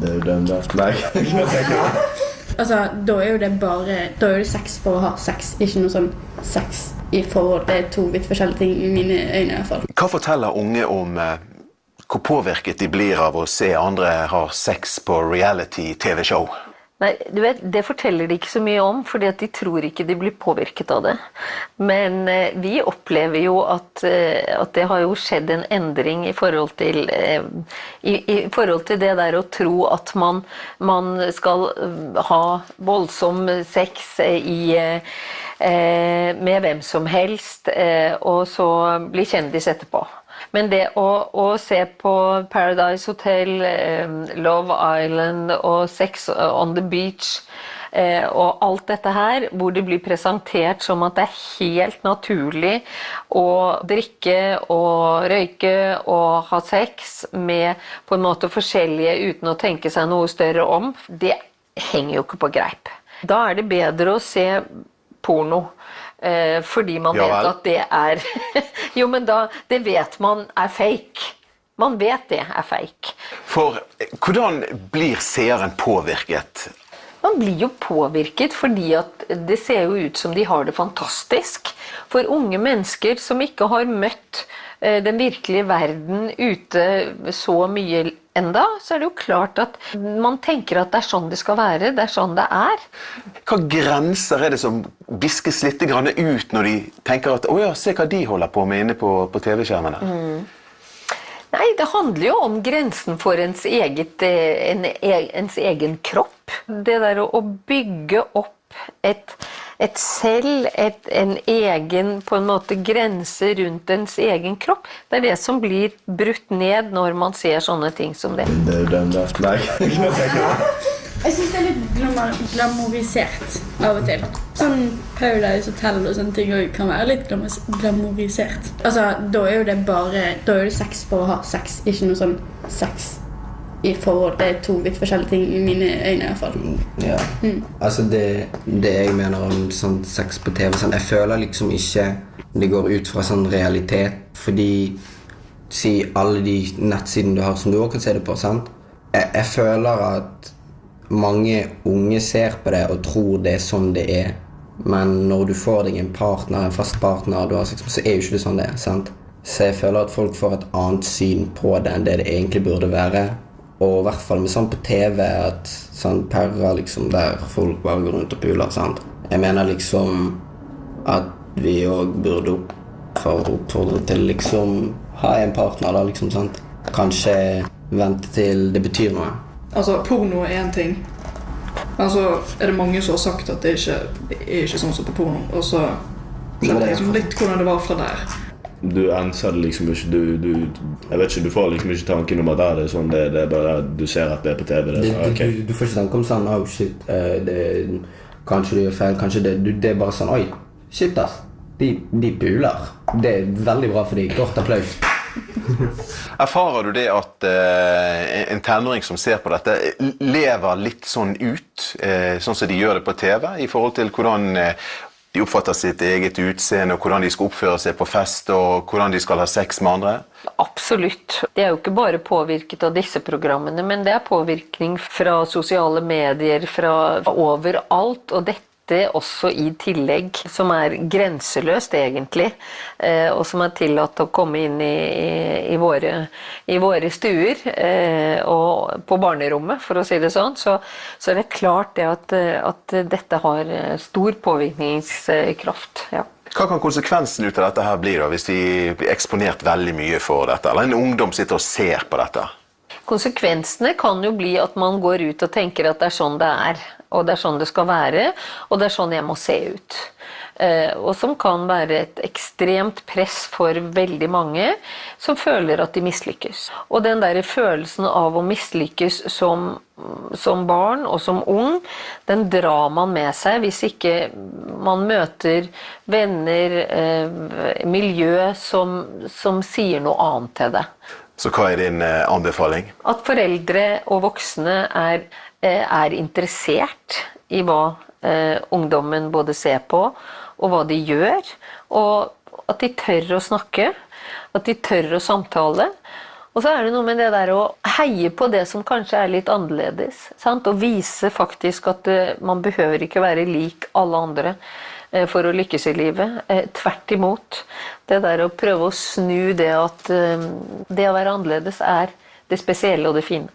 Det er jo dømt left leg. Altså, da er jo det bare Da er det sex for å ha sex, ikke noe sånn sex i forhold. Det er to vidt forskjellige ting i mine øyne. i hvert fall. Hva forteller unge om eh, hvor påvirket de blir av å se andre ha sex på reality-TV-show? Nei, du vet, Det forteller de ikke så mye om, fordi de tror ikke de blir påvirket av det. Men eh, vi opplever jo at, eh, at det har jo skjedd en endring i forhold til eh, i, i forhold til det der å tro at man, man skal eh, ha voldsom sex eh, i eh, med hvem som helst, og så bli kjendis etterpå. Men det å, å se på Paradise Hotel, eh, Love Island og Sex on the Beach eh, og alt dette her, hvor det blir presentert som at det er helt naturlig å drikke og røyke og ha sex med på en måte forskjellige uten å tenke seg noe større om, det henger jo ikke på greip. Da er det bedre å se porno. Eh, fordi man Ja vet at det er Jo, men da Det vet man er fake. Man vet det er fake. For eh, hvordan blir seeren påvirket? Man blir jo påvirket fordi at det ser jo ut som de har det fantastisk. For unge mennesker som ikke har møtt eh, den virkelige verden ute så mye enda, så er det jo klart at man tenker at det er sånn det skal være. Det er sånn det er. Hva grenser er det som viskes litt ut når de tenker at å ja, se hva de holder på med inne på, på TV-skjermene? Nei, det handler jo om grensen for ens, eget, eh, en, e- ens egen kropp. Det der å bygge opp et, et selv, et, en egen på en måte grense rundt ens egen kropp, det er det som blir brutt ned når man ser sånne ting som det. Leg. Jeg syns det er litt glamorisert av og til. Sånn Paulaus Hotel og sånne ting kan være litt glamorisert. Altså, Da er jo det bare Da er det sex for å ha sex, ikke noe sånn sex i forhold. Det er to vidt forskjellige ting i mine øyne. i hvert fall. Ja. Altså det, det jeg mener om sånn sex på TV sånn, Jeg føler liksom ikke det går ut fra sånn realitet. Fordi Si alle de nettsidene du har som du òg kan se det på. sant? Jeg, jeg føler at mange unge ser på det og tror det er sånn det er. Men når du får deg en partner, en fast partner, du har sex med, så er jo ikke det sånn det er. sant? Så jeg føler at folk får et annet syn på det enn det det egentlig burde være. Og i hvert fall med sånn på TV at sånn perrer liksom der folk bare går rundt og puler. sant? Jeg mener liksom at vi òg burde oppfordre til liksom ha en partner, da, liksom. sant? Kanskje vente til det betyr noe. Altså, porno er én ting. Men så er det mange som har sagt at det ikke er ikke sånn som på porno. Og så skjønner jeg liksom litt hvordan det var fra der. Du enser det liksom ikke du, du, Jeg vet ikke, du får liksom ikke tanken om at ah, det er sånn det, det er bare Du ser at det er på TV. Det Det, er sånn, du, du, du får ikke tanke om sånn oh, shit, uh, det, Kanskje du gjør feil. Kanskje det, du, det er bare sånn Oi, shit, ass. De, de puler. Det er veldig bra for dem. Kort applaus. Erfarer du det at eh, en tenåring som ser på dette, lever litt sånn ut, eh, sånn som de gjør det på TV, i forhold til hvordan eh, de oppfatter sitt eget utseende, og hvordan de skal oppføre seg på fest, og hvordan de skal ha sex med andre? Absolutt. Det er jo ikke bare påvirket av disse programmene, men det er påvirkning fra sosiale medier, fra overalt. Og dette også i tillegg, som er grenseløst egentlig, eh, og som er tillatt å komme inn i, i, våre, i våre stuer eh, og på barnerommet, for å si det sånn. Så, så er det klart det at, at dette har eh, stor påvirkningskraft. Ja. Hva kan konsekvensen ut av dette her bli da, hvis de blir eksponert veldig mye for dette? Eller en ungdom sitter og ser på dette? Konsekvensene kan jo bli at man går ut og tenker at det er sånn det er, og det er sånn det skal være, og det er sånn jeg må se ut. Eh, og som kan være et ekstremt press for veldig mange som føler at de mislykkes. Og den der følelsen av å mislykkes som, som barn og som ung, den drar man med seg hvis ikke man møter venner, eh, miljø som, som sier noe annet til det. Så hva er din eh, anbefaling? At foreldre og voksne er, eh, er interessert i hva eh, ungdommen både ser på og hva de gjør. Og at de tør å snakke, at de tør å samtale. Og så er det noe med det der å heie på det som kanskje er litt annerledes. Sant? Og vise faktisk at man behøver ikke være lik alle andre for å lykkes i livet. Eh, tvert imot. Det der å prøve å snu det at det å være annerledes er det spesielle og det fine.